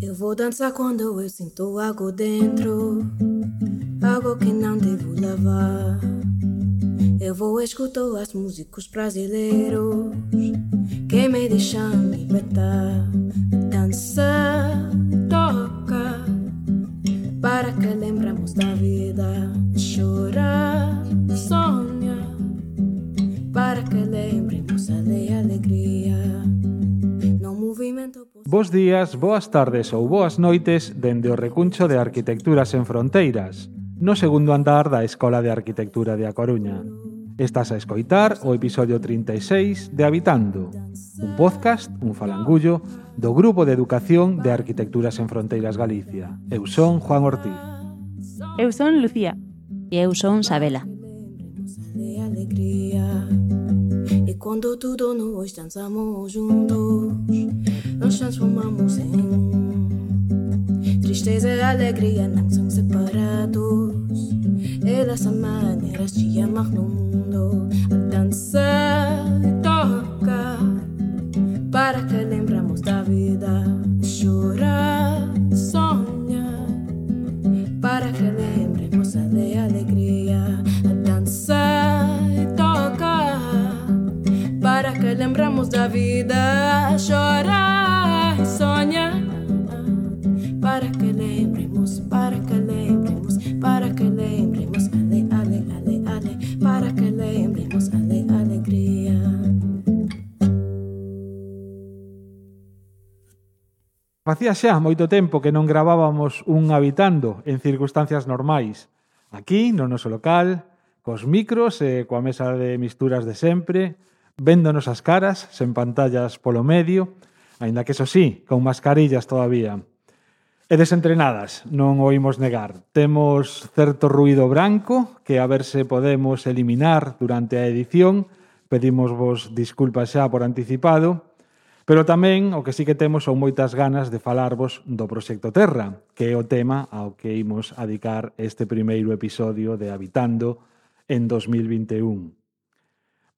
Eu vou dançar quando eu sinto algo dentro, algo que não devo lavar. Eu vou escutar as músicos brasileiros que me deixam libertar. Dança, toca, para que lembramos da vida. Bos días, boas tardes ou boas noites dende o recuncho de Arquitecturas en Fronteiras, no segundo andar da Escola de Arquitectura de A Coruña. Estás a escoitar o episodio 36 de Habitando, un podcast, un falangullo, do Grupo de Educación de Arquitecturas en Fronteiras Galicia. Eu son Juan Ortiz. Eu son Lucía. E eu son Sabela. De e quando tudo nós dançamos juntos nós transformamos em um. Tristeza e alegria não são separados. Elas são maneiras de amar no mundo. A e toca para que lembramos da vida. Chorar, lembramos da vida, chorar e sonhar. Para que lembremos, para que lembremos, para que lembremos, ale, ale, ale, ale, para que lembremos, ale, alegria. Facía xa moito tempo que non gravábamos un habitando en circunstancias normais. Aquí, no noso local, cos micros e coa mesa de misturas de sempre, véndonos as caras, sen pantallas polo medio, aínda que eso sí, con mascarillas todavía. E desentrenadas, non o imos negar. Temos certo ruido branco que a ver se podemos eliminar durante a edición. Pedimos vos disculpas xa por anticipado. Pero tamén o que sí que temos son moitas ganas de falarvos do Proxecto Terra, que é o tema ao que imos adicar este primeiro episodio de Habitando en 2021.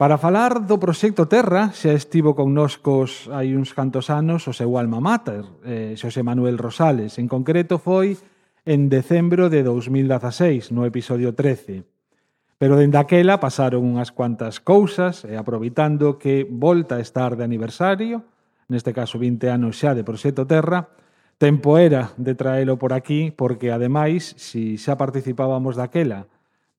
Para falar do proxecto Terra, xa estivo con noscos hai uns cantos anos o seu alma mater, eh, Xosé Manuel Rosales. En concreto foi en decembro de 2016, no episodio 13. Pero dende aquela pasaron unhas cuantas cousas e aproveitando que volta a estar de aniversario, neste caso 20 anos xa de Proxecto Terra, tempo era de traelo por aquí porque ademais, si xa participábamos daquela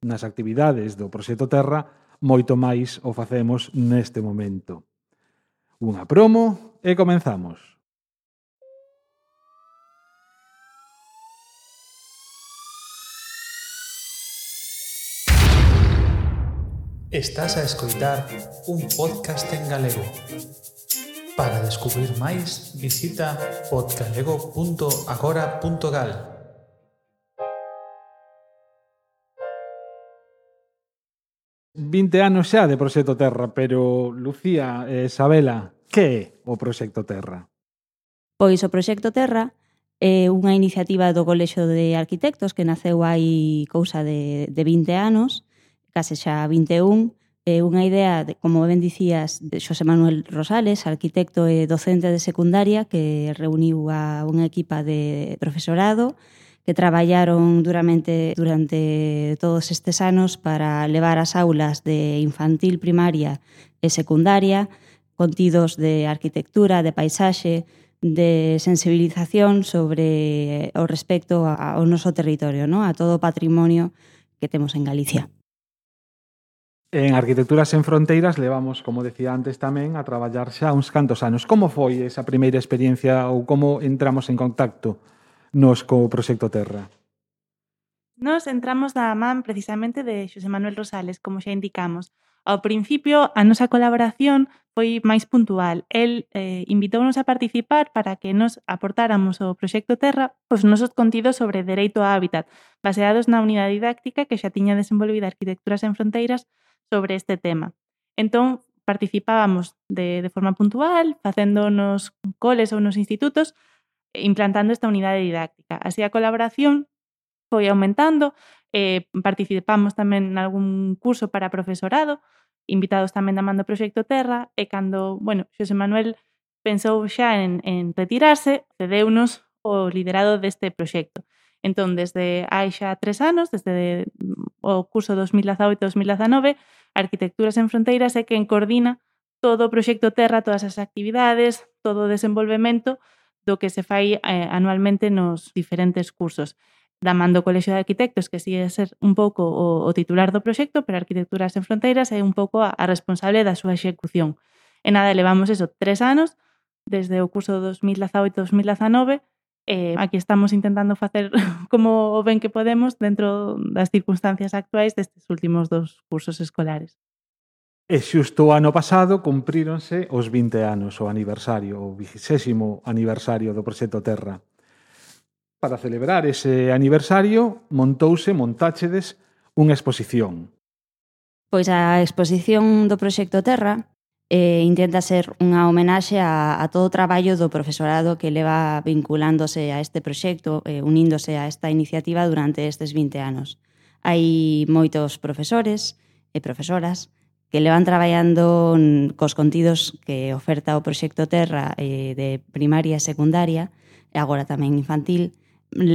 nas actividades do Proxecto Terra, moito máis o facemos neste momento. Unha promo e comenzamos. Estás a escoitar un podcast en galego. Para descubrir máis, visita podgalego.agora.gal. 20 anos xa de Proxecto Terra, pero Lucía e Isabela, que é o Proxecto Terra? Pois o Proxecto Terra é unha iniciativa do Colexo de Arquitectos que naceu hai cousa de, de 20 anos, case xa 21, é unha idea, de, como ben dicías, de Xosé Manuel Rosales, arquitecto e docente de secundaria que reuniu a unha equipa de profesorado que traballaron duramente durante todos estes anos para levar as aulas de infantil, primaria e secundaria contidos de arquitectura, de paisaxe, de sensibilización sobre eh, o respecto ao noso territorio, ¿no? a todo o patrimonio que temos en Galicia. En Arquitecturas sen Fronteiras levamos, como decía antes tamén, a traballar xa uns cantos anos. Como foi esa primeira experiencia ou como entramos en contacto nos co Proxecto Terra? Nos entramos da man precisamente de Xosé Manuel Rosales, como xa indicamos. Ao principio, a nosa colaboración foi máis puntual. El eh, invitounos a participar para que nos aportáramos ao Proxecto Terra os nosos contidos sobre dereito a hábitat, baseados na unidade didáctica que xa tiña desenvolvida Arquitecturas en Fronteiras sobre este tema. Entón, participábamos de, de forma puntual, facéndonos coles ou nos institutos, implantando esta unidade didáctica. Así a colaboración foi aumentando, eh, participamos tamén en algún curso para profesorado, invitados tamén da man do Proxecto Terra, e cando, bueno, Xosé Manuel pensou xa en, en retirarse, cedeunos o liderado deste proxecto. Entón, desde hai xa tres anos, desde o curso 2018-2019, Arquitecturas en Fronteiras é quen coordina todo o proxecto Terra, todas as actividades, todo o desenvolvemento do que se fai eh, anualmente nos diferentes cursos da man do Colexio de Arquitectos, que sigue ser un pouco o, o titular do proxecto, pero Arquitecturas en Fronteiras é un pouco a, a responsable da súa execución. E nada, levamos eso tres anos, desde o curso 2018-2019, eh, aquí estamos intentando facer como o ben que podemos dentro das circunstancias actuais destes últimos dos cursos escolares. E xusto o ano pasado cumpríronse os 20 anos, o aniversario, o vigésimo aniversario do Proxecto Terra. Para celebrar ese aniversario, montouse, montáchedes, unha exposición. Pois a exposición do Proxecto Terra eh, intenta ser unha homenaxe a, a todo o traballo do profesorado que leva vinculándose a este proxecto, eh, uníndose a esta iniciativa durante estes 20 anos. Hai moitos profesores e profesoras que levan traballando cos contidos que oferta o Proxecto Terra eh, de primaria e secundaria, e agora tamén infantil,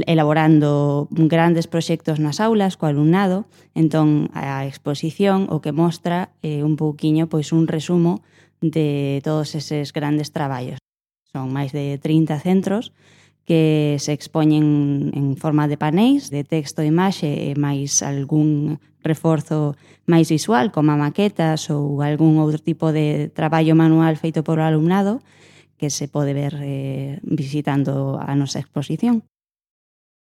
elaborando grandes proxectos nas aulas co alumnado, entón a exposición o que mostra eh, un pouquiño pois un resumo de todos eses grandes traballos. Son máis de 30 centros que se expoñen en forma de paneis de texto e imaxe e máis algún reforzo máis visual, como maquetas ou algún outro tipo de traballo manual feito por o alumnado que se pode ver eh, visitando a nosa exposición.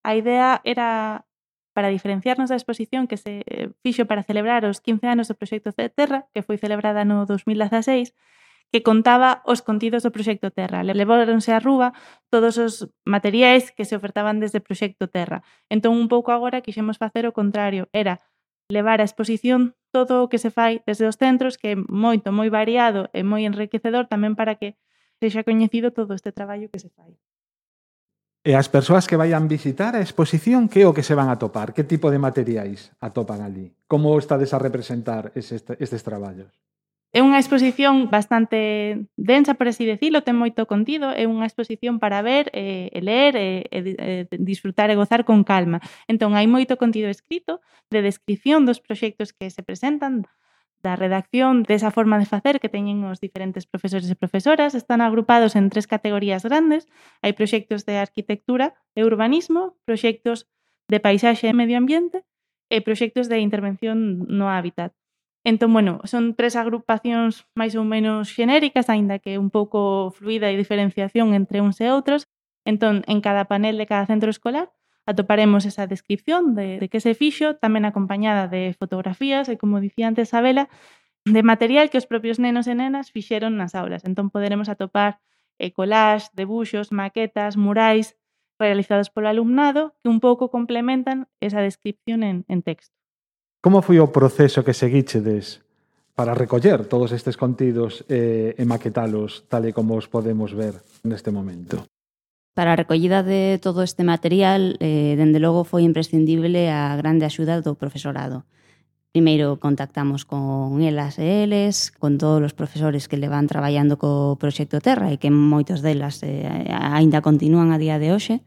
A idea era para diferenciarnos da exposición que se eh, fixo para celebrar os 15 anos do Proxecto Terra, que foi celebrada no 2016, que contaba os contidos do Proxecto Terra. Leváronse a Rúa todos os materiais que se ofertaban desde Proxecto Terra. Entón, un pouco agora, quixemos facer o contrario. Era levar a exposición todo o que se fai desde os centros, que é moito, moi variado e moi enriquecedor tamén para que sexa coñecido todo este traballo que se fai. E as persoas que vayan visitar a exposición, que é o que se van a topar? Que tipo de materiais atopan ali? Como estades a representar estes, estes traballos? É unha exposición bastante densa, por así decirlo, ten moito contido, é unha exposición para ver e, e ler e, e, e disfrutar e gozar con calma. Entón, hai moito contido escrito de descripción dos proxectos que se presentan, da redacción desa forma de facer que teñen os diferentes profesores e profesoras están agrupados en tres categorías grandes. Hai proxectos de arquitectura e urbanismo, proxectos de paisaxe e medio ambiente e proxectos de intervención no hábitat. Entón, bueno, son tres agrupacións máis ou menos xenéricas, aínda que un pouco fluida e diferenciación entre uns e outros. Entón, en cada panel de cada centro escolar atoparemos esa descripción de, de que se fixo, tamén acompañada de fotografías e, como dicía antes Abela, de material que os propios nenos e nenas fixeron nas aulas. Entón, poderemos atopar eh, e collage, debuxos, maquetas, murais realizados polo alumnado que un pouco complementan esa descripción en, en texto. Como foi o proceso que seguíchedes para recoller todos estes contidos e, e maquetalos tal e como os podemos ver neste momento? Para a recollida de todo este material, eh, dende logo foi imprescindible a grande axuda do profesorado. Primeiro contactamos con elas e eles, con todos os profesores que levan traballando co proxecto Terra e que moitos delas eh, aínda continúan a día de hoxe.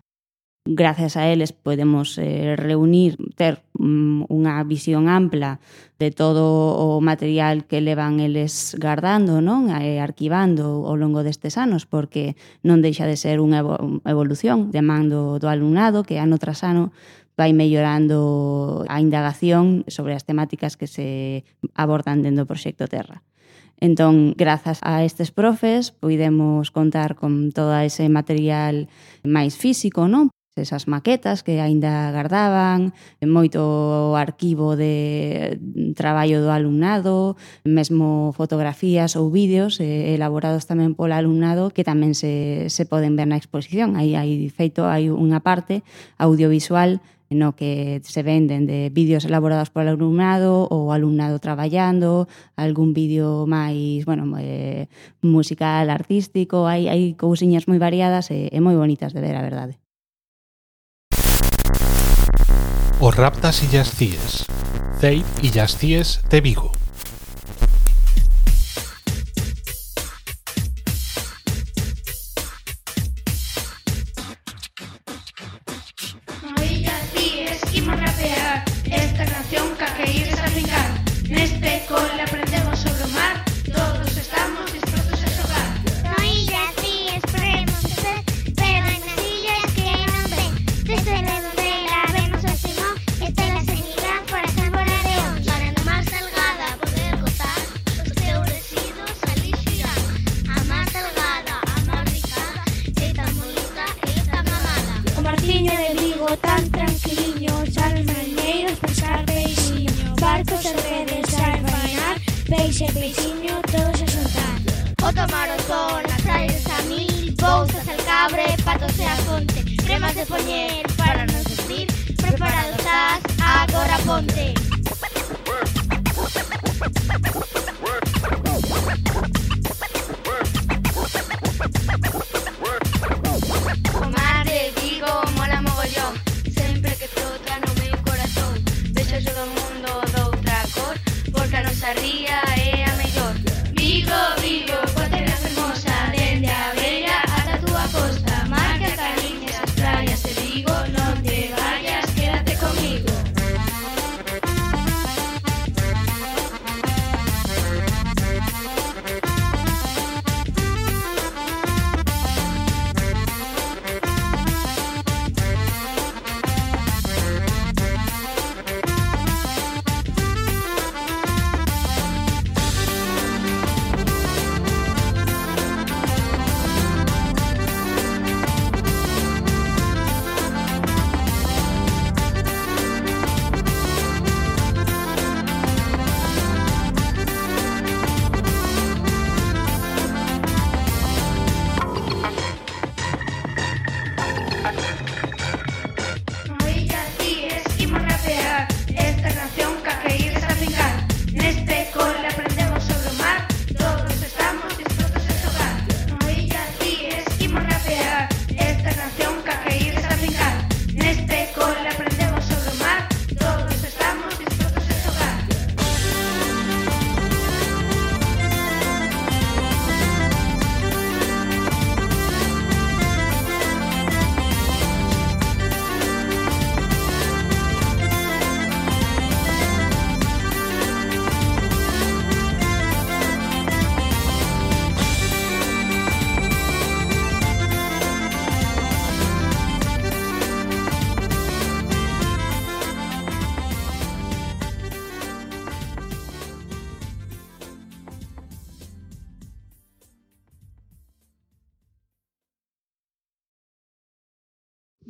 Gracias a eles podemos eh, reunir, ter mm, unha visión ampla de todo o material que levan eles guardando, non? E arquivando ao longo destes anos, porque non deixa de ser unha evolución de mando do, alumnado que ano tras ano vai mellorando a indagación sobre as temáticas que se abordan dentro do proxecto Terra. Entón, grazas a estes profes, podemos contar con todo ese material máis físico, non? esas maquetas que aínda gardaban, moito arquivo de traballo do alumnado, mesmo fotografías ou vídeos eh, elaborados tamén polo alumnado que tamén se, se poden ver na exposición. Aí hai feito hai unha parte audiovisual no que se venden de vídeos elaborados polo alumnado ou alumnado traballando, algún vídeo máis, bueno, eh, musical, artístico, hai, hai cousiñas moi variadas e, e moi bonitas de ver, a verdade. o Raptas y Jastíes, Zeit y Jastíes de Vigo.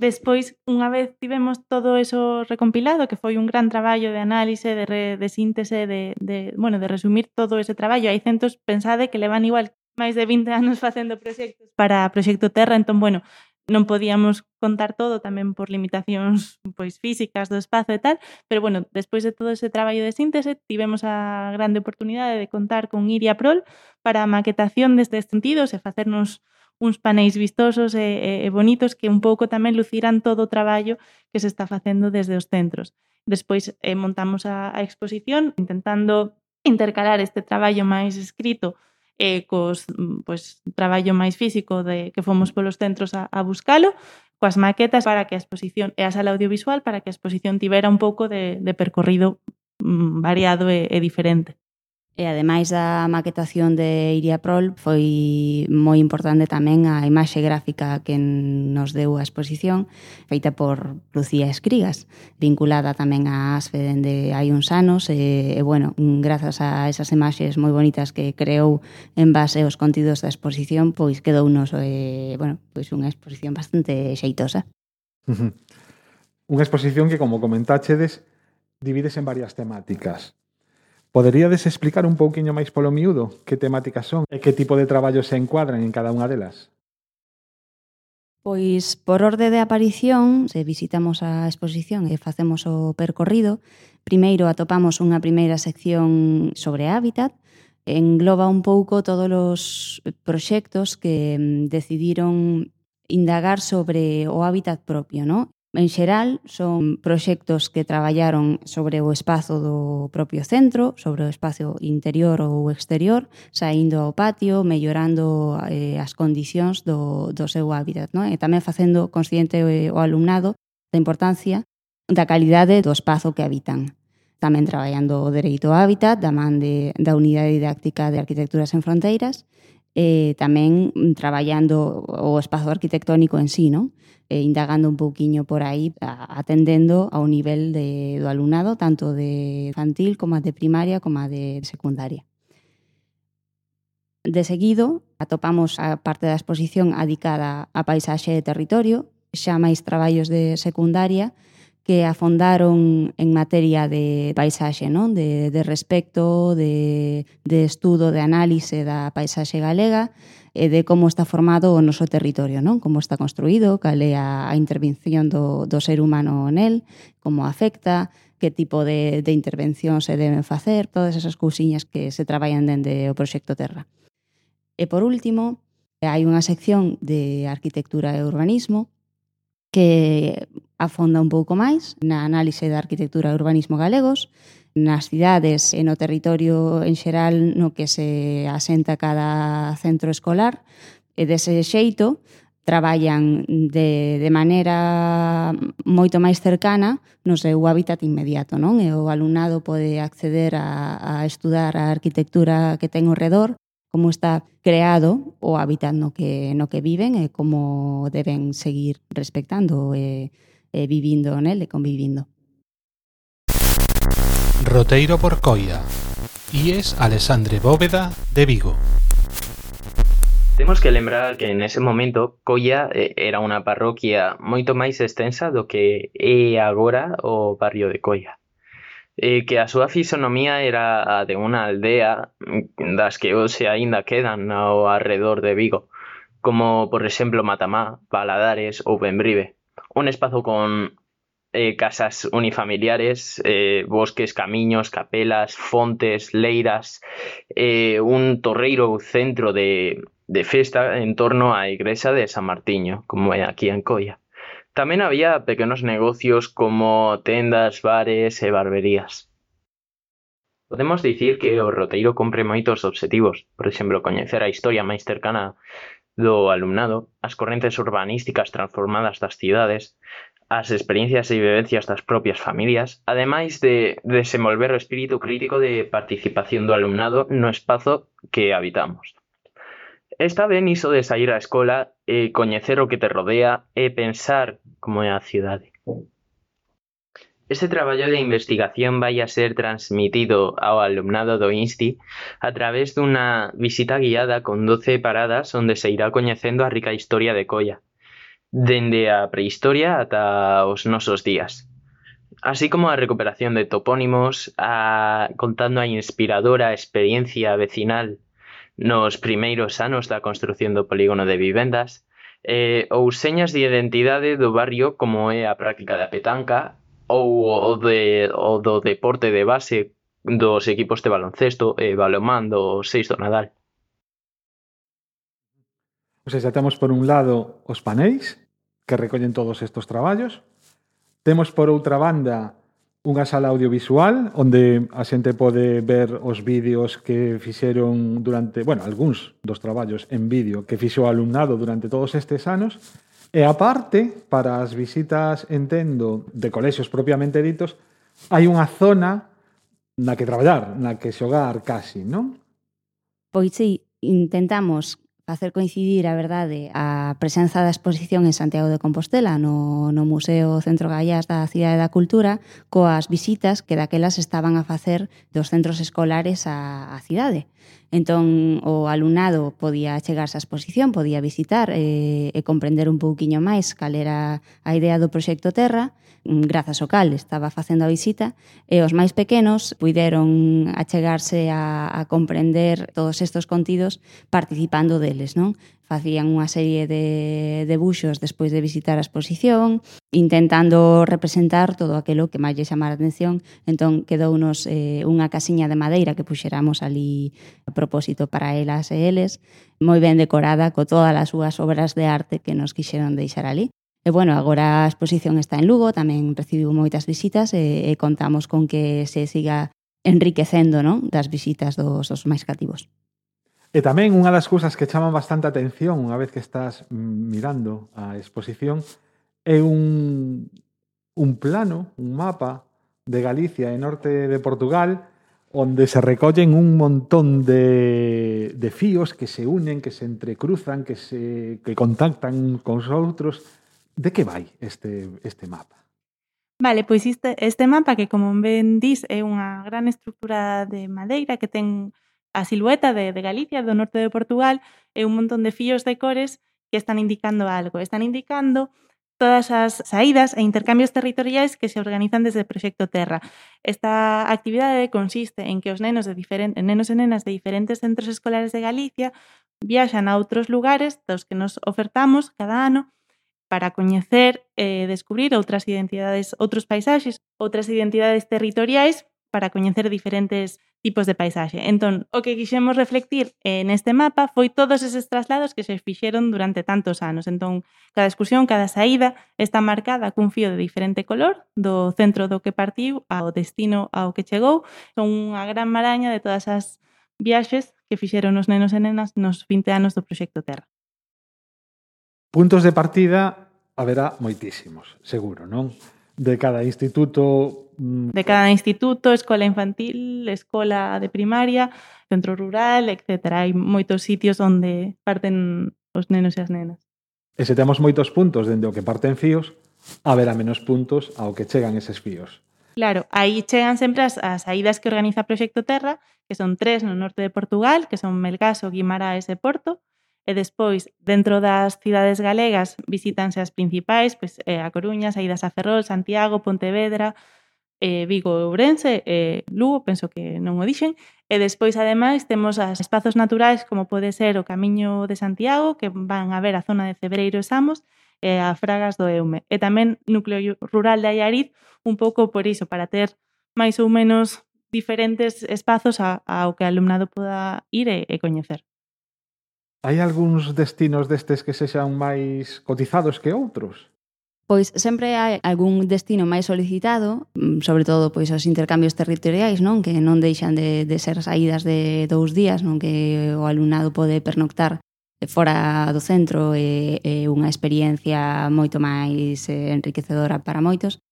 Despois, unha vez tivemos todo eso recompilado, que foi un gran traballo de análise, de, re, de síntese, de, de, bueno, de resumir todo ese traballo. Hai centos, pensade, que levan igual máis de 20 anos facendo proxectos para Proxecto Terra, entón, bueno, non podíamos contar todo tamén por limitacións pois físicas do espazo e tal, pero bueno, despois de todo ese traballo de síntese, tivemos a grande oportunidade de contar con Iria Prol para a maquetación destes sentidos e facernos uns paneis vistosos e, e, e bonitos que un pouco tamén luciran todo o traballo que se está facendo desde os centros. Despois eh, montamos a, a exposición intentando intercalar este traballo máis escrito eh, cos pues, traballo máis físico de que fomos polos centros a, a buscalo, coas maquetas para que a exposición e a sala audiovisual para que a exposición tivera un pouco de, de percorrido mm, variado e, e diferente. E ademais da maquetación de Iria Prol, foi moi importante tamén a imaxe gráfica que nos deu a exposición feita por Lucía Escrigas, vinculada tamén a ASFE dende hai uns anos e, e bueno, grazas a esas imaxes moi bonitas que creou en base aos contidos da exposición, pois quedou nos e, eh, bueno, pois unha exposición bastante xeitosa. unha exposición que, como comentáchedes, divides en varias temáticas Poderíades explicar un pouquiño máis polo miúdo que temáticas son e que tipo de traballos se encuadran en cada unha delas? Pois, por orde de aparición, se visitamos a exposición e facemos o percorrido, primeiro atopamos unha primeira sección sobre hábitat, engloba un pouco todos os proxectos que mm, decidiron indagar sobre o hábitat propio, ¿no? En xeral, son proxectos que traballaron sobre o espazo do propio centro, sobre o espacio interior ou exterior, saindo ao patio, mellorando eh, as condicións do, do seu hábitat, non? e tamén facendo consciente eh, o alumnado da importancia da calidade do espazo que habitan. Tamén traballando o dereito ao hábitat, da man de, da unidade didáctica de arquitecturas en fronteiras, e tamén traballando o espazo arquitectónico en sí, non? eh, indagando un pouquiño por aí, atendendo ao nivel de, do alumnado, tanto de infantil como de primaria como de secundaria. De seguido, atopamos a parte da exposición adicada a paisaxe e territorio, xa máis traballos de secundaria, que afondaron en materia de paisaxe, non? De, de respecto, de, de estudo, de análise da paisaxe galega e de como está formado o noso territorio, non? Como está construído, cal é a, a intervención do, do ser humano nel, como afecta, que tipo de, de intervención se deben facer, todas esas cousiñas que se traballan dende o proxecto Terra. E por último, hai unha sección de arquitectura e urbanismo que afonda un pouco máis na análise da arquitectura e urbanismo galegos, nas cidades e no territorio en xeral no que se asenta cada centro escolar, e dese xeito traballan de, de maneira moito máis cercana no seu hábitat inmediato, non? E o alumnado pode acceder a, a estudar a arquitectura que ten ao redor como está creado o hábitat no que, no que viven e como deben seguir respectando e, e vivindo nel e convivindo. Roteiro por Coia. es Alessandre Bóveda de Vigo. Temos que lembrar que en ese momento Coia eh, era unha parroquia moito máis extensa do que é agora o barrio de Coia eh, que a súa fisonomía era a de unha aldea das que hoxe aínda quedan ao arredor de Vigo, como por exemplo Matamá, Paladares ou Benbrive. Un espazo con eh, casas unifamiliares, eh, bosques, camiños, capelas, fontes, leiras, un torreiro centro de, de en torno á igrexa de San Martiño, como aquí en Coia. Tamén había pequenos negocios como tendas, bares e barberías. Podemos dicir que o roteiro cumpre moitos obxectivos, por exemplo, coñecer a historia máis cercana do alumnado, as correntes urbanísticas transformadas das cidades, as experiencias e vivencias das propias familias, ademais de desenvolver o espírito crítico de participación do alumnado no espazo que habitamos. Está ben iso de sair á escola e coñecer o que te rodea e pensar como é a cidade. Este traballo de investigación vai a ser transmitido ao alumnado do INSTI a través dunha visita guiada con 12 paradas onde se irá coñecendo a rica historia de Colla, dende a prehistoria ata os nosos días. Así como a recuperación de topónimos, a, contando a inspiradora experiencia vecinal nos primeiros anos da construción do polígono de vivendas, eh, ou señas de identidade do barrio como é a práctica da petanca ou o, de, o do deporte de base dos equipos de baloncesto e balomán do 6 do Nadal. O sea, xa temos por un lado os panéis que recollen todos estos traballos. Temos por outra banda unha sala audiovisual onde a xente pode ver os vídeos que fixeron durante, bueno, algúns dos traballos en vídeo que fixo o alumnado durante todos estes anos e aparte, para as visitas, entendo, de colexios propiamente ditos, hai unha zona na que traballar, na que xogar casi, non? Pois sí, intentamos facer coincidir a verdade a presenza da exposición en Santiago de Compostela no, no Museo Centro Gallás da Cidade da Cultura coas visitas que daquelas estaban a facer dos centros escolares á, á cidade. Entón, o alumnado podía chegarse á exposición, podía visitar e, e comprender un pouquiño máis cal era a idea do Proxecto Terra, Mm, grazas ao cal estaba facendo a visita, e os máis pequenos puideron achegarse a, a comprender todos estes contidos participando deles, non? Facían unha serie de, debuxos despois de visitar a exposición, intentando representar todo aquilo que máis lle chamara a atención. Entón, quedounos eh, unha casiña de madeira que puxeramos ali a propósito para elas e eles, moi ben decorada co todas as súas obras de arte que nos quixeron deixar ali. E bueno, agora a exposición está en Lugo, tamén recibiu moitas visitas e, e contamos con que se siga enriquecendo non? das visitas dos, dos máis cativos. E tamén unha das cousas que chaman bastante atención unha vez que estás mm, mirando a exposición é un, un plano, un mapa de Galicia e norte de Portugal onde se recollen un montón de, de fíos que se unen, que se entrecruzan, que se que contactan con os outros de que vai este, este mapa? Vale, pois este, este mapa que, como ben dis, é unha gran estructura de madeira que ten a silueta de, de Galicia, do norte de Portugal, e un montón de fillos de cores que están indicando algo. Están indicando todas as saídas e intercambios territoriais que se organizan desde o Proxecto Terra. Esta actividade consiste en que os nenos de diferentes nenos e nenas de diferentes centros escolares de Galicia viaxan a outros lugares dos que nos ofertamos cada ano para coñecer e eh, descubrir outras identidades, outros paisaxes, outras identidades territoriais para coñecer diferentes tipos de paisaxe. Entón, o que quixemos reflectir eh, neste mapa foi todos eses traslados que se fixeron durante tantos anos. Entón, cada excursión, cada saída está marcada cun fío de diferente color do centro do que partiu ao destino ao que chegou. Son unha gran maraña de todas as viaxes que fixeron os nenos e nenas nos 20 anos do Proxecto Terra. Puntos de partida haberá moitísimos, seguro, non? De cada instituto... Mm, de cada instituto, escola infantil, escola de primaria, centro rural, etc. Hai moitos sitios onde parten os nenos e as nenas. E se temos moitos puntos dende o que parten fíos, haberá menos puntos ao que chegan eses fíos. Claro, aí chegan sempre as, as saídas que organiza Proxecto Terra, que son tres no norte de Portugal, que son Melgaso, Guimarães e Porto, E despois, dentro das cidades galegas, visítanse as principais, pois eh, a Coruña, saídas a Ferrol, Santiago, Pontevedra, eh, Vigo e Ourense, eh, Lugo, penso que non o dixen, e despois, ademais, temos as espazos naturais como pode ser o Camiño de Santiago, que van a ver a zona de Cebreiro e Samos, e a Fragas do Eume. E tamén núcleo rural de Allariz, un pouco por iso, para ter máis ou menos diferentes espazos ao que o alumnado poda ir e, e coñecer. Hai algúns destinos destes que sexan máis cotizados que outros? Pois sempre hai algún destino máis solicitado, mm, sobre todo pois os intercambios territoriais, non? Que non deixan de, de ser saídas de dous días, non? Que o alumnado pode pernoctar fora do centro é, é unha experiencia moito máis eh, enriquecedora para moitos.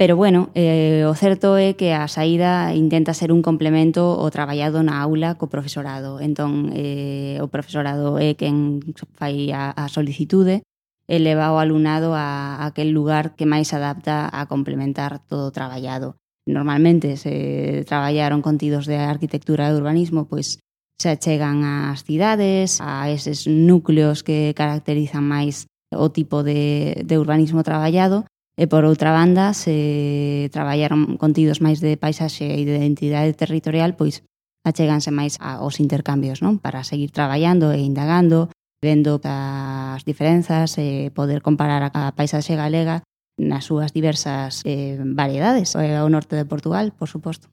Pero bueno, eh, o certo é que a saída intenta ser un complemento ao traballado na aula co profesorado. Entón, eh, o profesorado é quen fai a, a solicitude e leva o alumnado a, a aquel lugar que máis adapta a complementar todo o traballado. Normalmente se traballaron contidos de arquitectura e urbanismo, pois se achegan ás cidades, a eses núcleos que caracterizan máis o tipo de, de urbanismo traballado, E por outra banda, se traballaron contidos máis de paisaxe e de identidade territorial, pois achéganse máis aos intercambios, non? Para seguir traballando e indagando, vendo as diferenzas e poder comparar a paisaxe galega nas súas diversas eh, variedades eh, ao norte de Portugal, por suposto.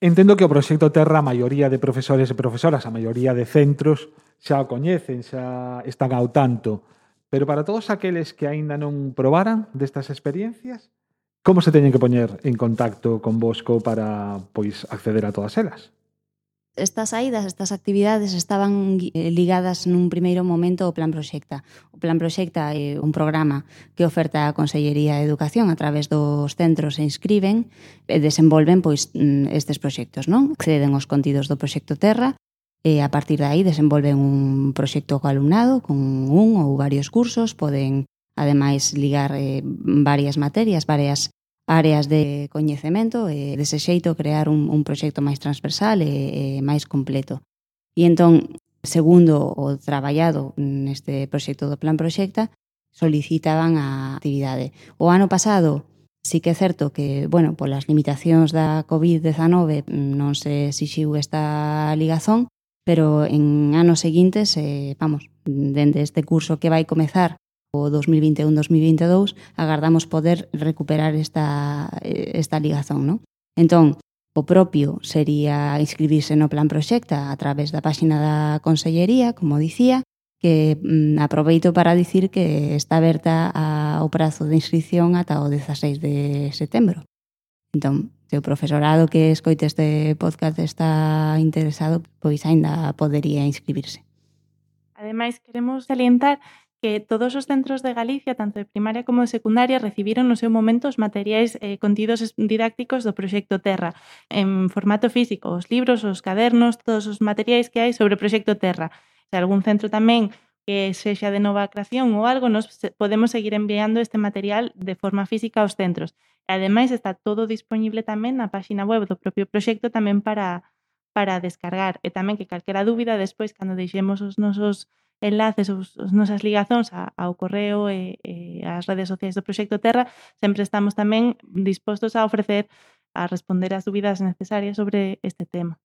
Entendo que o proxecto Terra a maioría de profesores e profesoras, a maioría de centros xa o coñecen, xa están ao tanto. Pero para todos aqueles que aínda non probaran destas experiencias, como se teñen que poñer en contacto con Bosco para pois acceder a todas elas? estas saídas, estas actividades estaban eh, ligadas nun primeiro momento ao Plan Proxecta. O Plan Proxecta é un programa que oferta a Consellería de Educación a través dos centros se inscriben e desenvolven pois mm, estes proxectos, non? Acceden aos contidos do proxecto Terra E a partir de aí desenvolven un proxecto co alumnado con un ou varios cursos, poden ademais ligar eh, varias materias, varias áreas de coñecemento e dese xeito crear un, un proxecto máis transversal e, e máis completo. E entón, segundo o traballado neste proxecto do Plan Proxecta, solicitaban a actividade. O ano pasado sí que é certo que, bueno, polas limitacións da COVID-19 mm, non se exixiu esta ligazón, pero en anos seguintes, eh, vamos, dende este curso que vai comezar o 2021-2022, agardamos poder recuperar esta, eh, esta ligazón, No? Entón, o propio sería inscribirse no plan proxecta a través da páxina da Consellería, como dicía, que mm, aproveito para dicir que está aberta a, o prazo de inscripción ata o 16 de setembro. Entón, se o profesorado que escoite este podcast está interesado, pois aínda podería inscribirse. Ademais, queremos salientar que todos os centros de Galicia, tanto de primaria como de secundaria, recibiron no seu momento os materiais eh, contidos didácticos do Proxecto Terra, en formato físico, os libros, os cadernos, todos os materiais que hai sobre o Proxecto Terra. Se algún centro tamén que sexa de nova creación ou algo, nos podemos seguir enviando este material de forma física aos centros. E ademais está todo disponible tamén na páxina web do propio proxecto tamén para para descargar e tamén que calquera dúbida despois cando deixemos os nosos enlaces ou as nosas ligazóns ao correo e, e as redes sociais do Proxecto Terra, sempre estamos tamén dispostos a ofrecer a responder as dúbidas necesarias sobre este tema.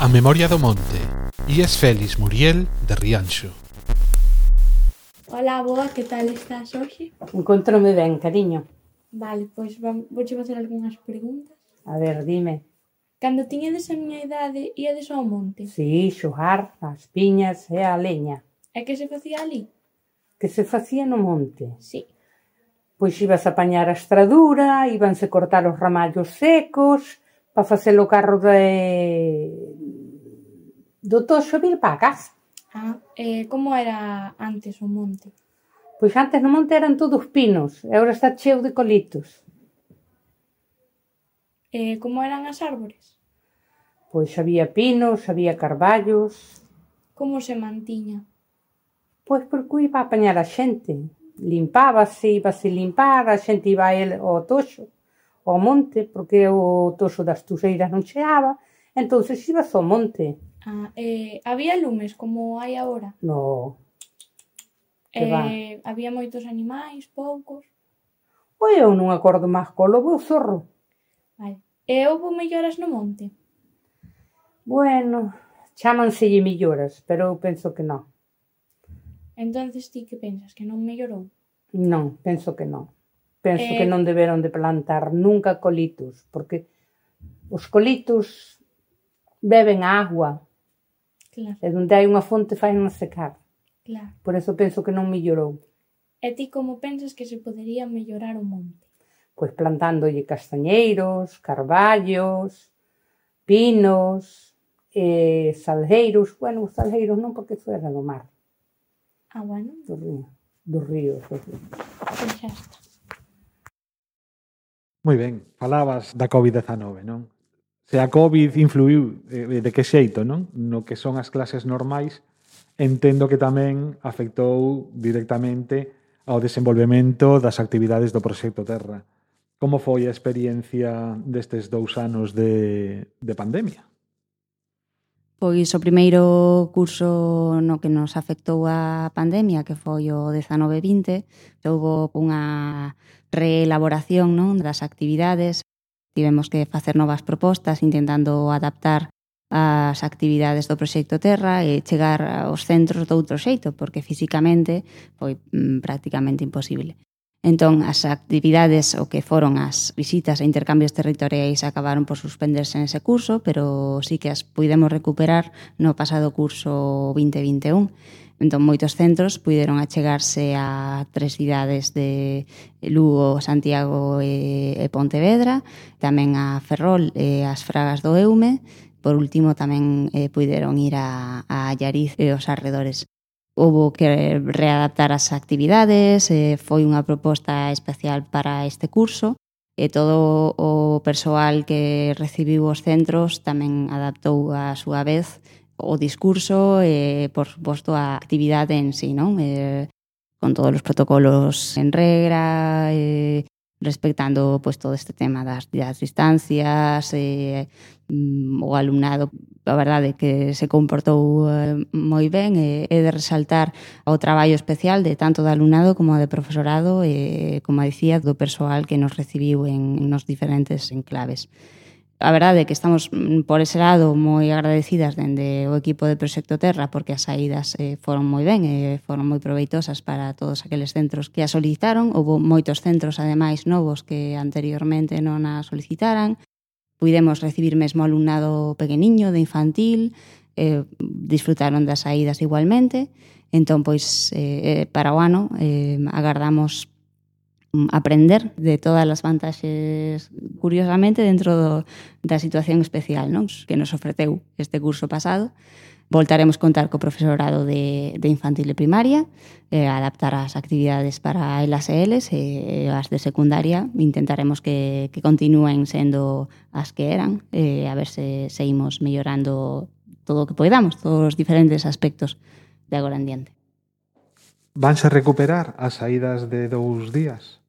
A memoria do monte. Ies Félix Muriel, de Rianxo. Hola, boa, que tal estás hoxe? Encontrome ben, cariño. Vale, pois vamos, vouche facer algunhas preguntas. A ver, dime. Cando tiñedes a miña idade, íades ao monte? Si, sí, xogar, as piñas e a leña. E que se facía ali? Que se facía no monte? Si. Sí. Pois ibas a apañar a estradura, íbanse cortar os ramallos secos, para facer o carro de do toxo vir para a casa. Ah, eh, como era antes o monte? Pois antes no monte eran todos pinos, e agora está cheo de colitos. Eh, como eran as árbores? Pois había pinos, había carballos. Como se mantiña? Pois porque iba a apañar a xente. Limpábase, íbase limpar, a xente iba a el, ao toxo ao monte, porque o toxo das tuseiras non cheaba, entón se ibas ao monte. Ah, eh, había lumes como hai agora? No. Eh, va? había moitos animais, poucos. Pois eu non acordo máis co lobo o zorro. Vale. E houve melloras no monte? Bueno, chamanselle melloras, pero eu penso que non. Entonces ti que pensas, que non mellorou? Non, penso que non penso eh... que non deberon de plantar nunca colitos, porque os colitos beben a agua. Claro. E onde hai unha fonte fai unha secar. Claro. Por eso penso que non mellorou. E ti como pensas que se podería mellorar o monte? Pois plantándolle castañeiros, carballos, pinos, eh, salgueiros. Bueno, os salgueiros non, porque eso era do mar. Ah, bueno. Do río. Do río. Do río. Pois xa está. Moi ben, falabas da COVID-19, non? Se a COVID influiu de, eh, eh, de que xeito, non? No que son as clases normais, entendo que tamén afectou directamente ao desenvolvemento das actividades do Proxecto Terra. Como foi a experiencia destes dous anos de, de pandemia? Pois o primeiro curso no que nos afectou a pandemia, que foi o 19-20, houve unha reelaboración non, das actividades. Tivemos que facer novas propostas intentando adaptar as actividades do Proxecto Terra e chegar aos centros de outro xeito, porque físicamente foi mm, prácticamente imposible. Entón, as actividades o que foron as visitas e intercambios territoriais acabaron por suspenderse nese curso, pero sí que as puidemos recuperar no pasado curso 2021. Entón, moitos centros puideron achegarse a tres cidades de Lugo, Santiago e Pontevedra, tamén a Ferrol e as Fragas do Eume, por último tamén eh, puideron ir a, a Allariz e os arredores houve que readaptar as actividades, eh, foi unha proposta especial para este curso e todo o persoal que recibiu os centros tamén adaptou a súa vez o discurso e, por suposto, a actividade en sí, non? Eh, con todos os protocolos en regra, eh, respectando pois, todo este tema das, das distancias e o alumnado a verdade que se comportou eh, moi ben e, eh, e de resaltar o traballo especial de tanto do alumnado como de profesorado e, como dicía, do persoal que nos recibiu en nos diferentes enclaves a verdade é que estamos mm, por ese lado moi agradecidas dende o equipo de Proxecto Terra porque as saídas eh, foron moi ben e eh, foron moi proveitosas para todos aqueles centros que a solicitaron. Houbo moitos centros, ademais, novos que anteriormente non a solicitaran. Puidemos recibir mesmo alumnado pequeniño de infantil, eh, disfrutaron das saídas igualmente. Entón, pois, eh, eh para o ano, eh, agardamos Mm, aprender de todas as vantaxes curiosamente dentro do, da situación especial non? que nos ofreceu este curso pasado voltaremos contar co profesorado de, de infantil e primaria, eh, adaptar as actividades para elas e eles, e eh, as de secundaria intentaremos que, que continúen sendo as que eran, eh, a ver se seguimos mellorando todo o que podamos, todos os diferentes aspectos de agora en diante. Vanse recuperar as saídas de dous días?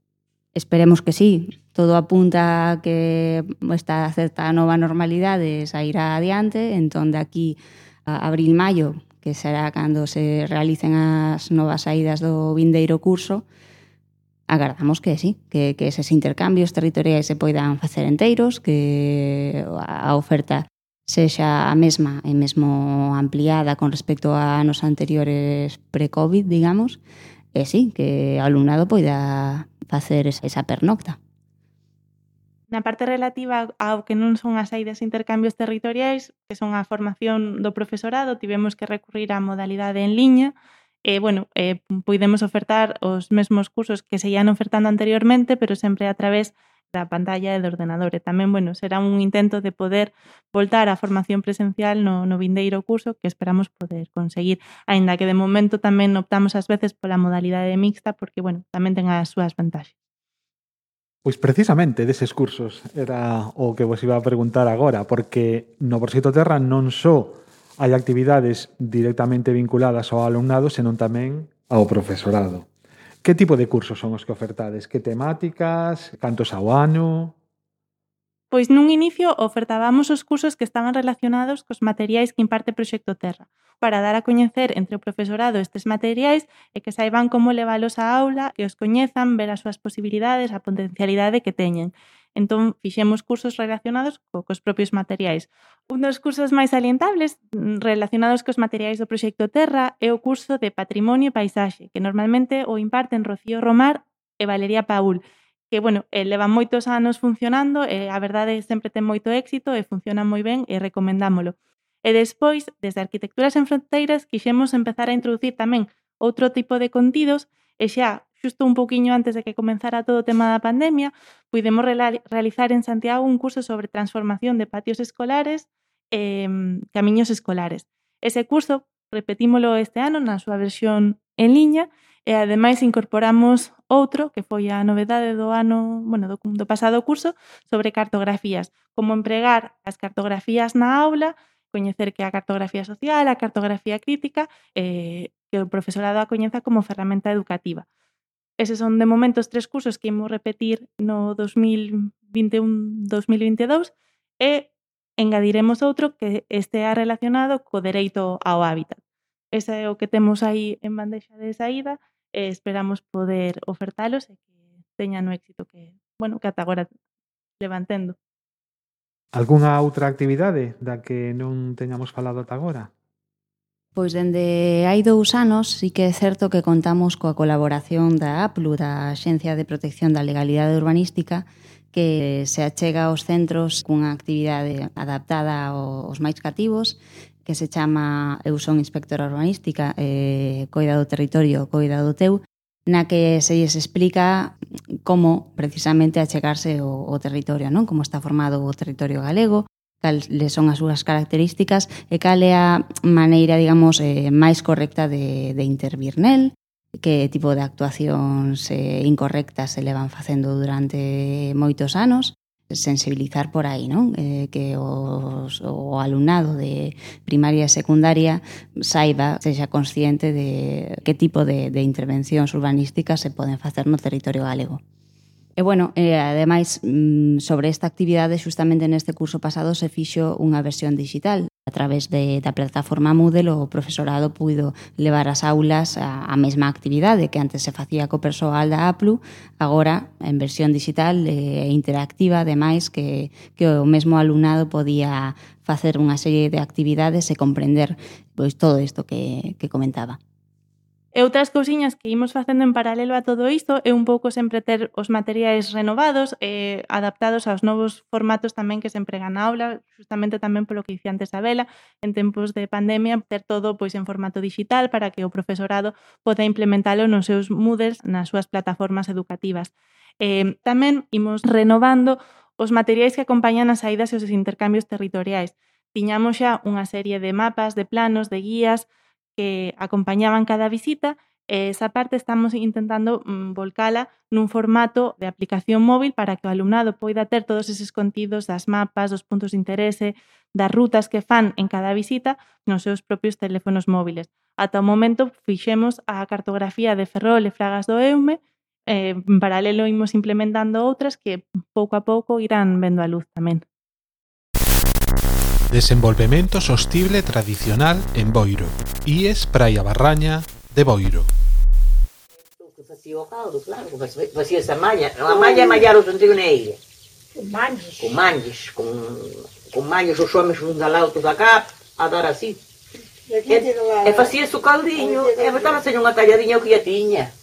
Esperemos que sí. Todo apunta a que esta certa nova normalidade sairá adiante, entón de aquí a abril-maio, que será cando se realicen as novas saídas do vindeiro curso, agardamos que sí, que, que eses intercambios territoriais se poidan facer enteiros, que a oferta sexa a mesma e mesmo ampliada con respecto a anos anteriores pre-COVID, digamos, e sí, que o alumnado poida facer esa pernocta. Na parte relativa ao que non son as aidas e intercambios territoriais, que son a formación do profesorado, tivemos que recurrir á modalidade en liña, e, bueno, eh, poidemos ofertar os mesmos cursos que se ian ofertando anteriormente, pero sempre a través da pantalla e do ordenador. E tamén, bueno, será un intento de poder voltar á formación presencial no, no vindeiro curso que esperamos poder conseguir, aínda que de momento tamén optamos ás veces pola modalidade mixta porque, bueno, tamén ten as súas vantaxes. Pois precisamente deses cursos era o que vos iba a preguntar agora, porque no Borxito Terra non só hai actividades directamente vinculadas ao alumnado, senón tamén ao profesorado. Que tipo de cursos son os que ofertades? Que temáticas? Cantos ao ano? Pois nun inicio ofertábamos os cursos que estaban relacionados cos materiais que imparte Proxecto Terra, para dar a coñecer entre o profesorado estes materiais e que saiban como leválos á aula e os coñezan, ver as súas posibilidades, a potencialidade que teñen. Entón, fixemos cursos relacionados co, cos propios materiais. Un dos cursos máis salientables mm, relacionados cos materiais do Proxecto Terra é o curso de Patrimonio e Paisaxe, que normalmente o imparten Rocío Romar e Valeria Paul, que, bueno, eh, levan moitos anos funcionando e a verdade sempre ten moito éxito e funciona moi ben e recomendámolo. E despois, desde Arquitecturas en Fronteiras, quixemos empezar a introducir tamén outro tipo de contidos e xa xusto un poquinho antes de que comenzara todo o tema da pandemia, puidemos realizar en Santiago un curso sobre transformación de patios escolares eh, camiños escolares. Ese curso repetímolo este ano na súa versión en liña e ademais incorporamos outro que foi a novedade do ano, bueno, do, do pasado curso sobre cartografías, como empregar as cartografías na aula, coñecer que a cartografía social, a cartografía crítica, eh, que o profesorado a coñeza como ferramenta educativa. Eses son de momento os tres cursos que imos repetir no 2021-2022 e engadiremos outro que estea relacionado co dereito ao hábitat. Ese é o que temos aí en bandexa de saída e esperamos poder ofertalos e que teñan o éxito que, bueno, que ata agora levantendo. Alguna outra actividade da que non teñamos falado ata agora? Pois dende hai dous anos sí que é certo que contamos coa colaboración da APLU, da Axencia de Protección da Legalidade Urbanística, que se achega aos centros cunha actividade adaptada aos máis cativos que se chama Eu son inspectora urbanística, eh, coida do territorio, coida do teu, na que se lles explica como precisamente achegarse o, o territorio, non? como está formado o territorio galego, cales son as súas características e cal é a maneira, digamos, eh, máis correcta de, de intervir nel, que tipo de actuacións eh, incorrectas se levan facendo durante moitos anos, sensibilizar por aí, non? Eh, que os, o alumnado de primaria e secundaria saiba, sexa consciente de que tipo de, de intervencións urbanísticas se poden facer no territorio galego. E bueno, e, ademais, mm, sobre esta actividade, xustamente neste curso pasado se fixo unha versión digital. A través de, da plataforma Moodle, o profesorado puido levar as aulas a, a mesma actividade que antes se facía co persoal da APLU, agora en versión digital e interactiva, ademais, que, que o mesmo alumnado podía facer unha serie de actividades e comprender pois todo isto que, que comentaba. E outras cousiñas que imos facendo en paralelo a todo isto é un pouco sempre ter os materiais renovados e adaptados aos novos formatos tamén que se empregan na aula, justamente tamén polo que dicía antes a Vela, en tempos de pandemia ter todo pois en formato digital para que o profesorado poda implementalo nos seus Moodles nas súas plataformas educativas. Eh, tamén imos renovando os materiais que acompañan as saídas e os intercambios territoriais. Tiñamos xa unha serie de mapas, de planos, de guías, que acompañaban cada visita. Eh, esa parte estamos intentando mm, volcala nun formato de aplicación móvil para que o alumnado poida ter todos eses contidos das mapas, dos puntos de interese, das rutas que fan en cada visita nos seus propios teléfonos móviles. Ata o momento fixemos a cartografía de Ferrol e Fragas do Eume, eh, en paralelo imos implementando outras que pouco a pouco irán vendo a luz tamén. Desenvolvemento sostible tradicional en Boiro. IES Praia Barraña de Boiro. Fazia o caldo, claro, pues malha. A malha é malhar o tantinho na ilha. Com manhas? Com manhas, com, com manhas os homens da lá, outros da cá, a dar assim. É, é fazia o caldinho, é botava-se numa talhadinha que já tinha.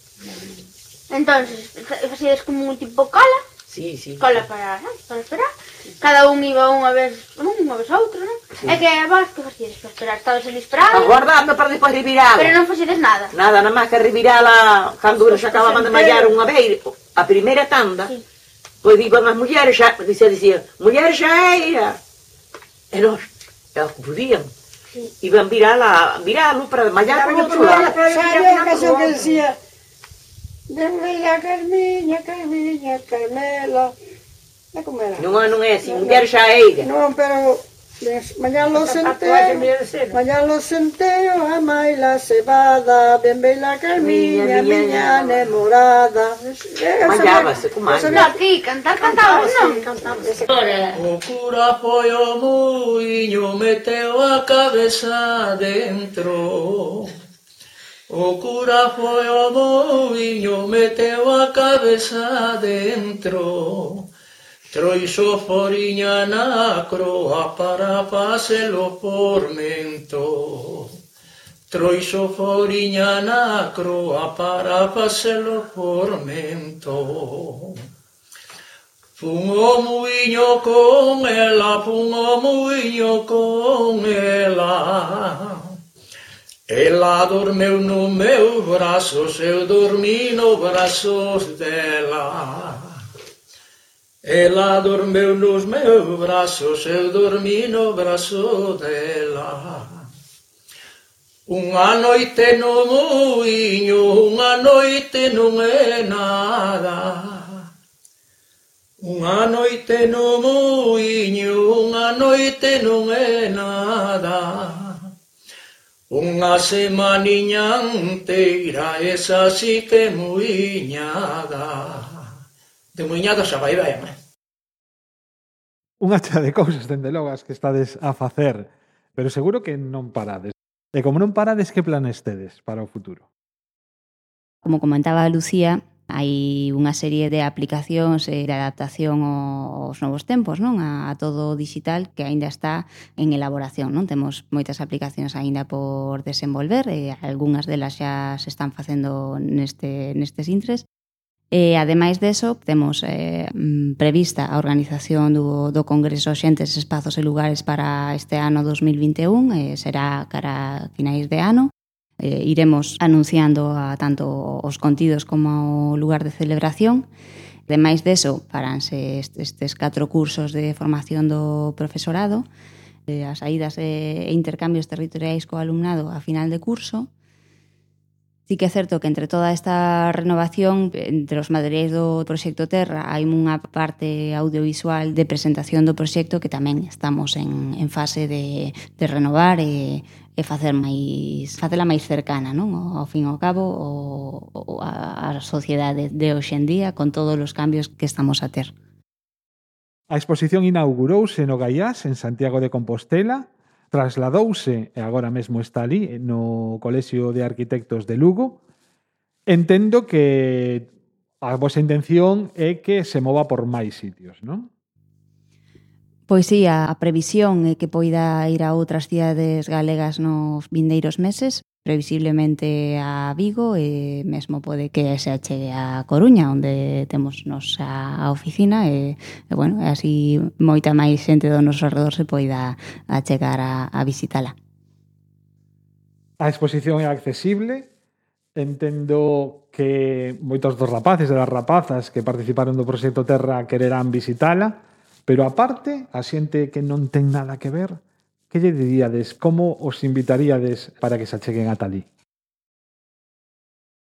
Então, e fazias como um tipo cala? Sí, sí. Cola para, non? para esperar. Cada un iba unha vez, non, unha vez a outra, non? Sí. E que vos que facides para esperar? Estabas en esperar? Aguardando para despois revirala. Pero non facides nada. Nada, nada máis que revirala cando se acababan de mallar unha vez, a primeira tanda. Sí. Pois iban as mulleres xa, dicía, se dicía, muller xa era. E nós, e os que podían, sí. iban virala, viralo para mallar por outro lado. Sabe a canción que decía, Vermelha, carmiña, carmiña, carmela. É como era? Non, non é así, não quero chaiga. Non, pero... Mañana lo centeo, mañana lo centeo, amai la cebada, bien la carmiña, miña enamorada. Mandábase, comadre. Aquí, cantar, cantaba, non? O cura foi o muiño, meteu a cabeza dentro. O cura foi ao boiño, meteu a cabeza dentro. Troixo foriña na croa para facelo pormento. Troixo foriña na croa para facelo pormento. Fun o muiño con ela, fun o muiño con ela. Ela dormeu no meu braço, eu dormi no braço dela. Ela dormeu nos meus braços, eu dormi no braço dela. Unha noite no muiño, unha noite non é nada. Unha noite no muiño, unha noite non é nada. Unha semaniña inteira, esa sí que muiñada. De muiñada xa vai ben, eh? Unha chea de cousas, dende logo, as que estades a facer, pero seguro que non parades. E como non parades, que planes tedes para o futuro? Como comentaba Lucía, hai unha serie de aplicacións e de adaptación aos novos tempos, non? A, a todo digital que aínda está en elaboración, non? Temos moitas aplicacións aínda por desenvolver e algunhas delas xa se están facendo neste, nestes intres. E ademais deso, temos eh, mm, prevista a organización do, do Congreso Xentes, Espazos e Lugares para este ano 2021, eh, será cara a finais de ano, eh, iremos anunciando a tanto os contidos como o lugar de celebración. Ademais deso, paranse estes catro cursos de formación do profesorado, eh, as saídas e intercambios territoriais co alumnado a final de curso, Sí que é certo que entre toda esta renovación, entre os materiais do Proxecto Terra, hai unha parte audiovisual de presentación do proxecto que tamén estamos en, en fase de, de renovar e e facer máis facela máis cercana, non? Ao fin e ao cabo o, o a, a sociedade de hoxendía con todos os cambios que estamos a ter. A exposición inaugurouse no Gaiás en Santiago de Compostela, trasladouse e agora mesmo está ali no Colexio de Arquitectos de Lugo. Entendo que a vosa intención é que se mova por máis sitios, non? Pois sí, a, a previsión é que poida ir a outras cidades galegas nos vindeiros meses, previsiblemente a Vigo e mesmo pode que se achegue a Coruña onde temos nosa oficina e, e bueno, e así moita máis xente do noso alrededor se poida achegar a, a visitala. A exposición é accesible, entendo que moitos dos rapaces e das rapazas que participaron do proxecto Terra quererán visitala, Pero aparte, a xente que non ten nada que ver, que lle diríades, como os invitaríades para que se acheguen a Talí?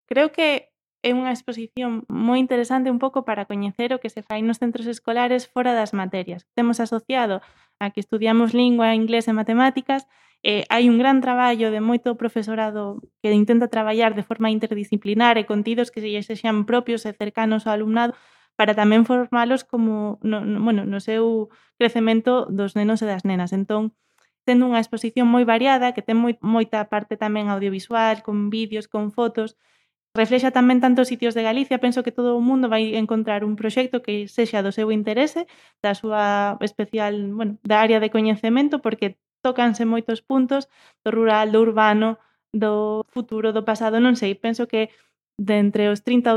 Creo que é unha exposición moi interesante un pouco para coñecer o que se fai nos centros escolares fora das materias. Temos asociado a que estudiamos lingua, inglés e matemáticas, eh, hai un gran traballo de moito profesorado que intenta traballar de forma interdisciplinar e contidos que se sexan propios e cercanos ao alumnado, para tamén formalos como no, no, bueno, no seu crecemento dos nenos e das nenas. Entón, tendo unha exposición moi variada, que ten moi, moita parte tamén audiovisual, con vídeos, con fotos, reflexa tamén tantos sitios de Galicia, penso que todo o mundo vai encontrar un proxecto que sexa do seu interese, da súa especial, bueno, da área de coñecemento, porque tocanse moitos puntos do rural, do urbano, do futuro, do pasado, non sei, penso que de entre os 30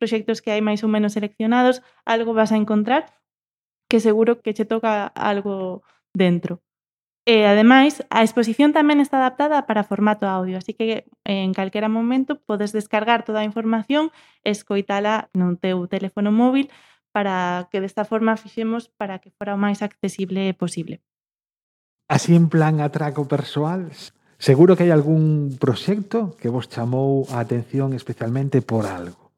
proxectos que hai máis ou menos seleccionados, algo vas a encontrar que seguro que che toca algo dentro. E ademais, a exposición tamén está adaptada para formato audio, así que eh, en calquera momento podes descargar toda a información e escoitala no teu teléfono móvil para que desta forma fixemos para que fora o máis accesible posible. Así en plan atraco persoal, Seguro que hai algún proxecto que vos chamou a atención especialmente por algo.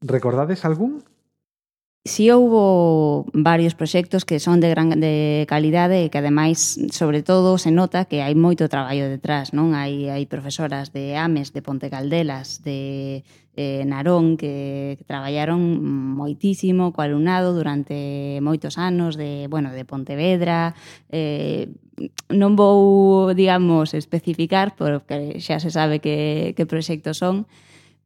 Recordades algún? Si sí, houbo varios proxectos que son de gran de calidade e que ademais, sobre todo, se nota que hai moito traballo detrás, non? Hai, hai profesoras de AMES, de Ponte Caldelas, de eh, Narón, que, que traballaron moitísimo co alumnado durante moitos anos, de, bueno, de Pontevedra, eh, non vou, digamos, especificar, porque xa se sabe que, que proxectos son,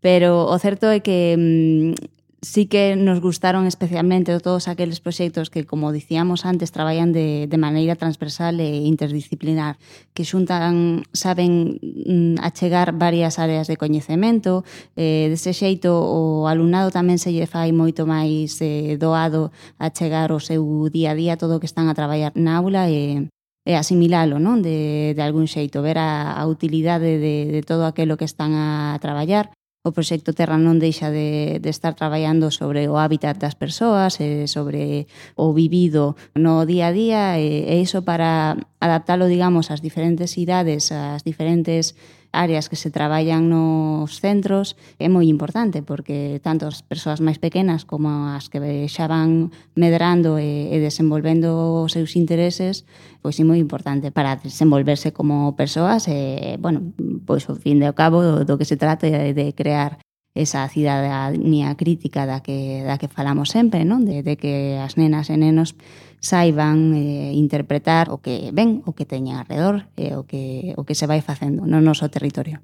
pero o certo é que mm, sí que nos gustaron especialmente todos aqueles proxectos que, como dicíamos antes, traballan de, de maneira transversal e interdisciplinar, que xuntan, saben mm, achegar varias áreas de coñecemento, eh, dese xeito o alumnado tamén se lle fai moito máis eh, doado achegar o seu día a día todo o que están a traballar na aula e, e asimilalo non? De, de algún xeito, ver a, a utilidade de, de todo aquilo que están a traballar. O proxecto Terra non deixa de, de estar traballando sobre o hábitat das persoas, e sobre o vivido no día a día, e, e iso para adaptalo, digamos, ás diferentes idades, ás diferentes áreas que se traballan nos centros é moi importante porque tanto as persoas máis pequenas como as que xa van medrando e, e desenvolvendo os seus intereses pois é moi importante para desenvolverse como persoas e, bueno, pois ao fin de ao cabo do, do que se trata é de crear esa cidadanía crítica da que, da que falamos sempre, non? De, de que as nenas e nenos saiban eh, interpretar o que ven, o que teñen alrededor e eh, o que, o que se vai facendo no noso territorio.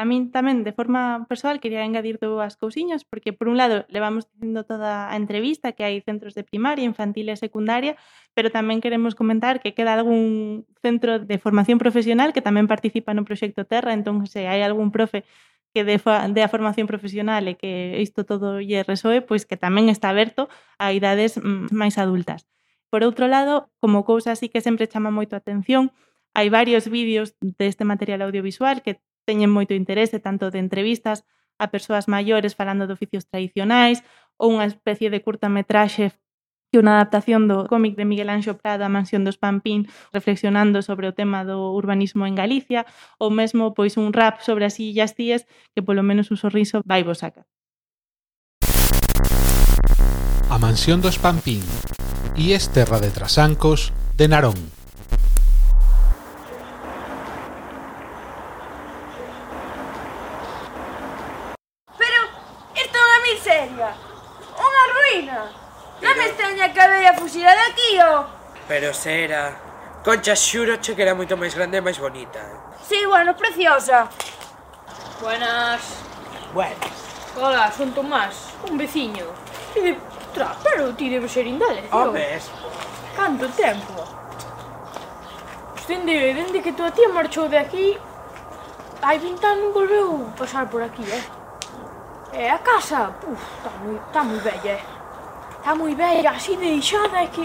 A min tamén, de forma persoal, quería engadir dúas cousiñas, porque, por un lado, levamos dicindo toda a entrevista que hai centros de primaria, infantil e secundaria, pero tamén queremos comentar que queda algún centro de formación profesional que tamén participa no proxecto Terra, entón, se hai algún profe que de, de a formación profesional e que isto todo lle resoe, pois que tamén está aberto a idades mm, máis adultas. Por outro lado, como cousa así que sempre chama moito a atención, hai varios vídeos deste material audiovisual que teñen moito interese, tanto de entrevistas a persoas maiores falando de oficios tradicionais, ou unha especie de curtametraxe que unha adaptación do cómic de Miguel Anxo Prada, Mansión dos Pampín, reflexionando sobre o tema do urbanismo en Galicia, ou mesmo pois un rap sobre as illas tías que polo menos un sorriso vai vos saca. A Mansión dos Pampín e es terra de trasancos de Narón. Pero isto é unha miseria, unha ruína. Non me extraña que a fuxida fuxira aquí, o? Pero era, Concha xuro che que era moito máis grande e máis bonita. Si, sí, bueno, preciosa. Buenas. Buenas. Hola, son Tomás, un veciño. E de... Tra, pero ti debe ser indale, tío. Homes. Canto tempo. Dende, dende que tua tía marchou de aquí, hai 20 anos volveu pasar por aquí, eh? E a casa, puf, está moi, está moi bella, eh? Está moi bella, así deixada, é que...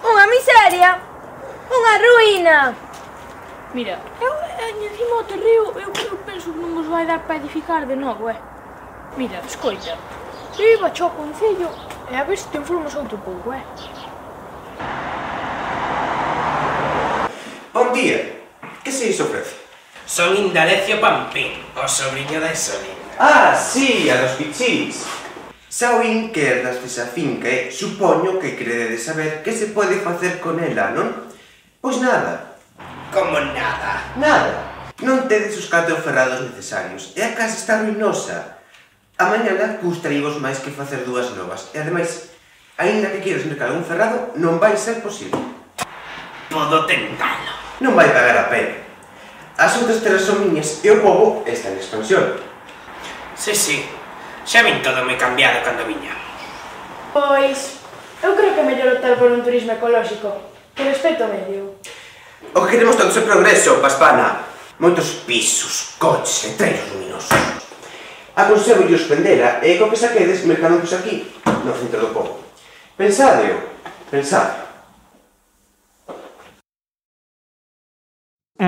Unha miseria, unha ruína. Mira, eu encima do terreo, eu, eu penso que non nos vai dar para edificar de novo, eh. Mira, escoita, eu iba ao concello e a ver se te informas outro pouco, eh. Bon día, que se iso ofrece? Son Indalecio Pampín, o sobrinho da Isolina. Ah, sí, a dos pichís. Xa que herdaste esa finca e supoño que crededes saber que se pode facer con ela, non? Pois nada. Como nada? Nada. Non tedes os catro ferrados necesarios e a casa está ruinosa. A mañana custaríos máis que facer dúas novas e ademais, aínda que queiras mercar un ferrado, non vai ser posible. Podo tentalo. Non vai pagar a pena. As outras terras son miñas e o povo está en expansión. Sí, sí, Xa vin todo moi cambiado cando viña. Pois, eu creo que é mellor optar por un turismo ecolóxico, que respecto medio. O que queremos todos é progreso, Paspana. Moitos pisos, coches, letreiros luminosos. Aconsello os pendela e co que saquedes mercadotes aquí, no centro do povo. Pensadeo, pensade.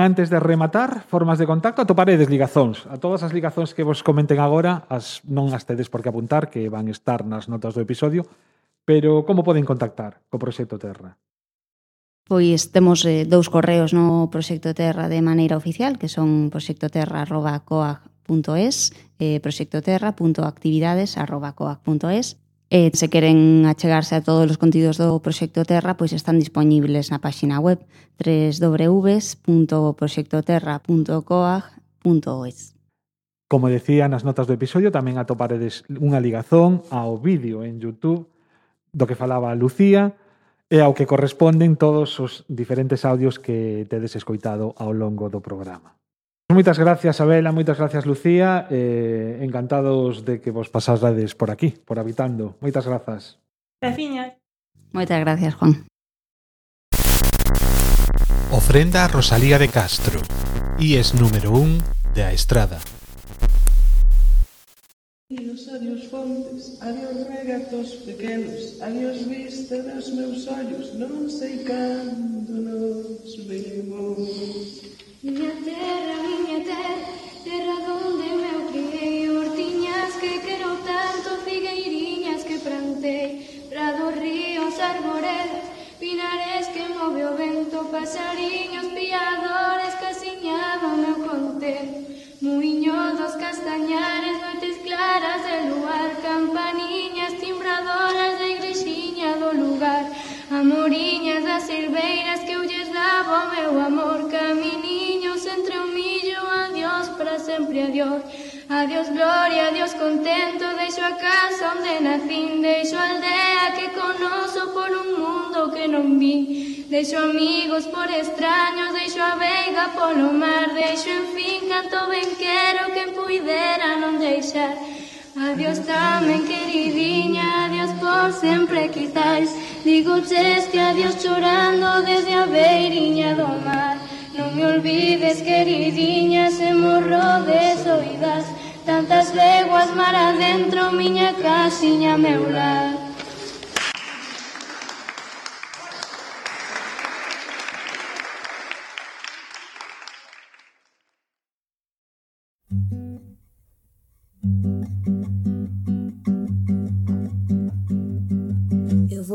antes de rematar, formas de contacto, atoparedes ligazóns. A todas as ligazóns que vos comenten agora, as non as tedes por que apuntar, que van estar nas notas do episodio, pero como poden contactar co Proxecto Terra? Pois temos eh, dous correos no Proxecto Terra de maneira oficial, que son proxectoterra.coag.es, eh, proxectoterra.actividades.coag.es E se queren achegarse a todos os contidos do Proxecto Terra, pois están disponibles na páxina web www.proxectoterra.coag.es. Como decía nas notas do episodio, tamén atoparedes unha ligazón ao vídeo en YouTube do que falaba Lucía e ao que corresponden todos os diferentes audios que tedes escoitado ao longo do programa. Moitas gracias, Abela, moitas gracias, Lucía. Eh, encantados de que vos pasasades por aquí, por habitando. Moitas grazas. Graciñas. Moitas gracias, Juan. Ofrenda a Rosalía de Castro, IES número 1 de A Estrada. Adiós, adiós fontes, adiós regatos pequenos, adiós vista dos meus ollos, non sei cando nos veremos. Miña terra por extraños Deixo a veiga polo mar Deixo en fin canto ben quero Quen puidera non deixar. Adiós tamén queridinha Adiós por sempre quizás. Digo que adiós chorando Desde a beiriña do mar. Non me olvides queridinha Se morro de soidas Tantas leguas mar adentro Miña casiña meu lar.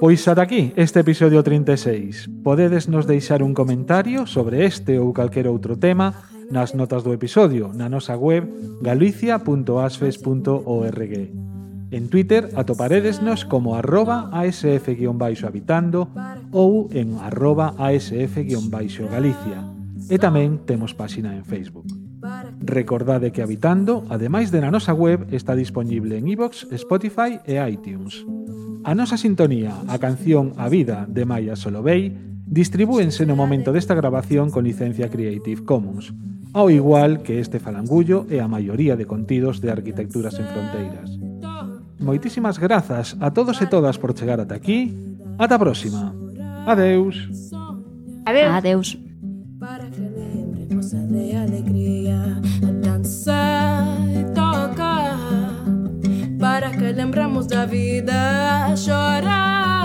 Pois ata aquí este episodio 36. Podedes nos deixar un comentario sobre este ou calquer outro tema nas notas do episodio na nosa web galicia.asfes.org. En Twitter atoparedesnos como arroba asf-habitando ou en arroba asf-galicia. E tamén temos páxina en Facebook. Recordade que Habitando, ademais de na nosa web, está disponible en iVoox, Spotify e iTunes. A nosa sintonía, a canción A Vida de Maya Solovey, distribúense no momento desta grabación con licencia Creative Commons, ao igual que este falangullo e a maioría de contidos de Arquitecturas en Fronteiras. Moitísimas grazas a todos e todas por chegar ata aquí. Ata a próxima. Adeus. Adeus. Adeus. Lembramos da vida chorar.